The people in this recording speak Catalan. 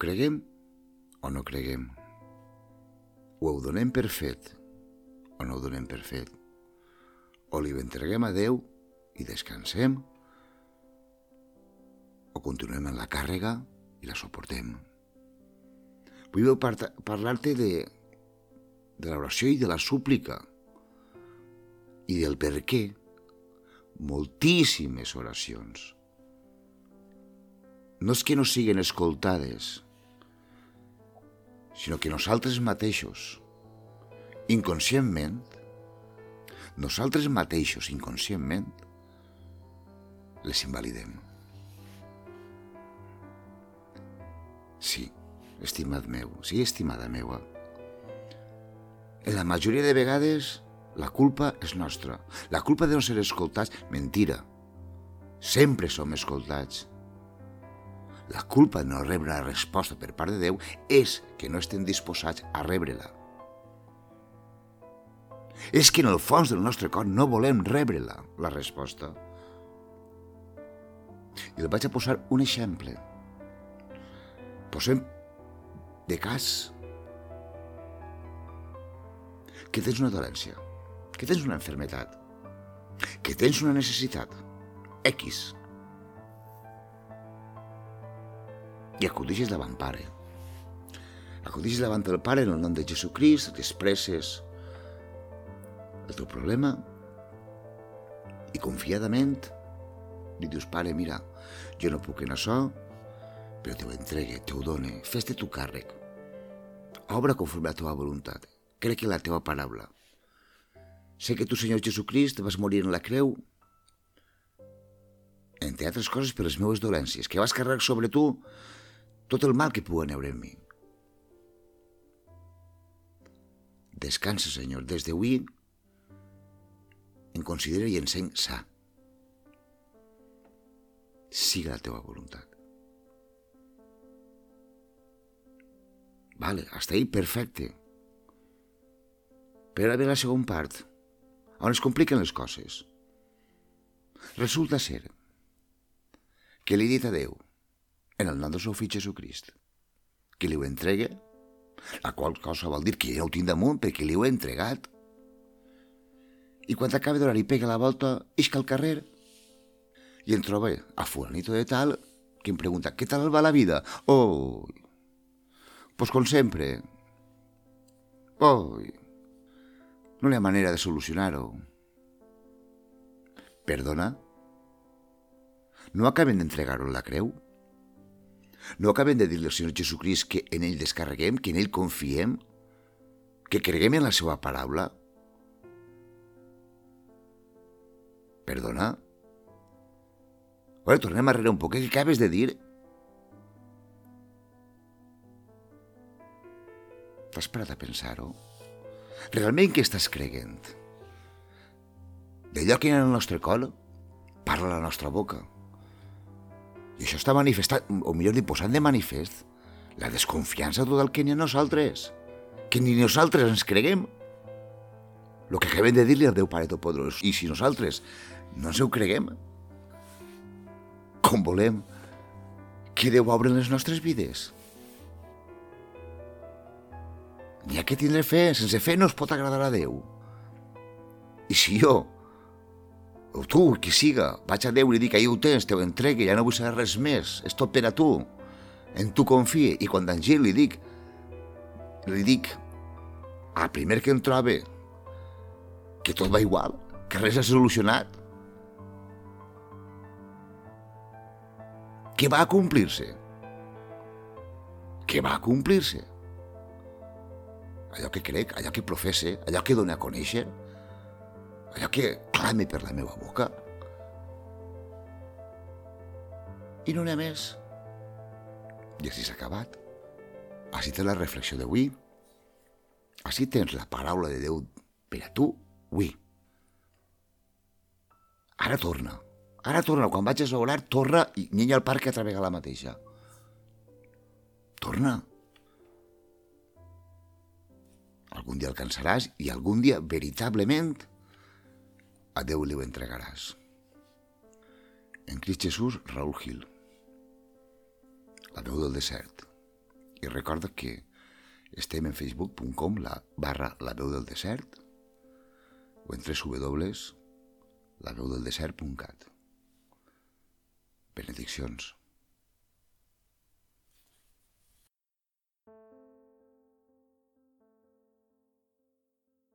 creguem o no creguem. O ho donem per fet o no ho donem per fet. O li entreguem a Déu i descansem o continuem en la càrrega i la suportem. Vull parlar-te de, de l'oració i de la súplica i del per què moltíssimes oracions. No és que no siguin escoltades, sinó que nosaltres mateixos, inconscientment, nosaltres mateixos, inconscientment, les invalidem. Sí, estimat meu, sí, estimada meua. En la majoria de vegades la culpa és nostra. La culpa de no ser escoltats, mentira. Sempre som escoltats. La culpa de no rebre la resposta per part de Déu és que no estem disposats a rebre-la. És que en el fons del nostre cor no volem rebre-la, la resposta. I el vaig a posar un exemple. Posem de cas que tens una dolència, que tens una enfermetat, que tens una necessitat, X, i acudixes davant pare. Acudixes davant del pare en el nom de Jesucrist, t'expresses el teu problema i confiadament li dius, pare, mira, jo no puc en això, però te ho entregue, te ho done, fes-te tu càrrec. Obra conforme a la teva voluntat. Crec en la teva paraula. Sé que tu, Senyor Jesucrist, vas morir en la creu, entre altres coses per les meves dolències, que vas carregar sobre tu tot el mal que puguen haure en mi. Descansa, Senyor, des d'avui em considera i enseny sa siga la teva voluntat. Vale, hasta ahí perfecte. Però ara ve la segona part, on es compliquen les coses. Resulta ser que li he dit a Déu, en el nom del seu fill Jesucrist, que li ho entregue, la qual cosa vol dir que ja ho tinc damunt perquè li ho he entregat. I quan acabi d'orar i pega la volta, isca al carrer i em trobo a fulanito de tal que em pregunta, què tal va la vida? Oh, pues com sempre. Oh, no hi ha manera de solucionar-ho. Perdona? No acabem d'entregar-ho la creu? No acabem de dir-li al Senyor Jesucrist que en ell descarreguem, que en ell confiem, que creguem en la seva paraula? Perdona? Bueno, tornem a arrere un poc. Què acabes de dir? T'has parat a pensar-ho? Realment què estàs creient? D'allò que hi ha en el nostre col, parla la nostra boca. I això està manifestat, o millor dit, posant de manifest, la desconfiança tot el que ha nosaltres. Que ni nosaltres ens creguem. El que acabem de dir-li al Déu Pare Topodros. I si nosaltres no ens ho creguem, com volem que Déu obri les nostres vides. N'hi ha que tindre fe, sense fe no es pot agradar a Déu. I si jo, o tu, qui siga, vaig a Déu i li dic, ahir ho tens, te ho entregue, ja no vull saber res més, és tot per a tu, en tu confie, i quan d'Angel li dic, li dic, al primer que em trobe, que tot va igual, que res ha solucionat, que va a complir-se. Que va a complir-se. Allò que crec, allò que professe, allò que dona a conèixer, allò que clame per la meva boca. I no n'hi ha més. I així s'ha acabat. Així tens la reflexió d'avui. Així tens la paraula de Déu per a tu, avui. Ara torna. Ara torna, quan vaig a orar, torna i niña al parc altra vegada la mateixa. Torna. Algun dia alcançaràs i algun dia, veritablement, a Déu li ho entregaràs. En Crist Jesús, Raúl Gil. La veu del desert. I recorda que estem en facebook.com la barra la veu del desert o en www.laveudeldesert.cat. Benediccions.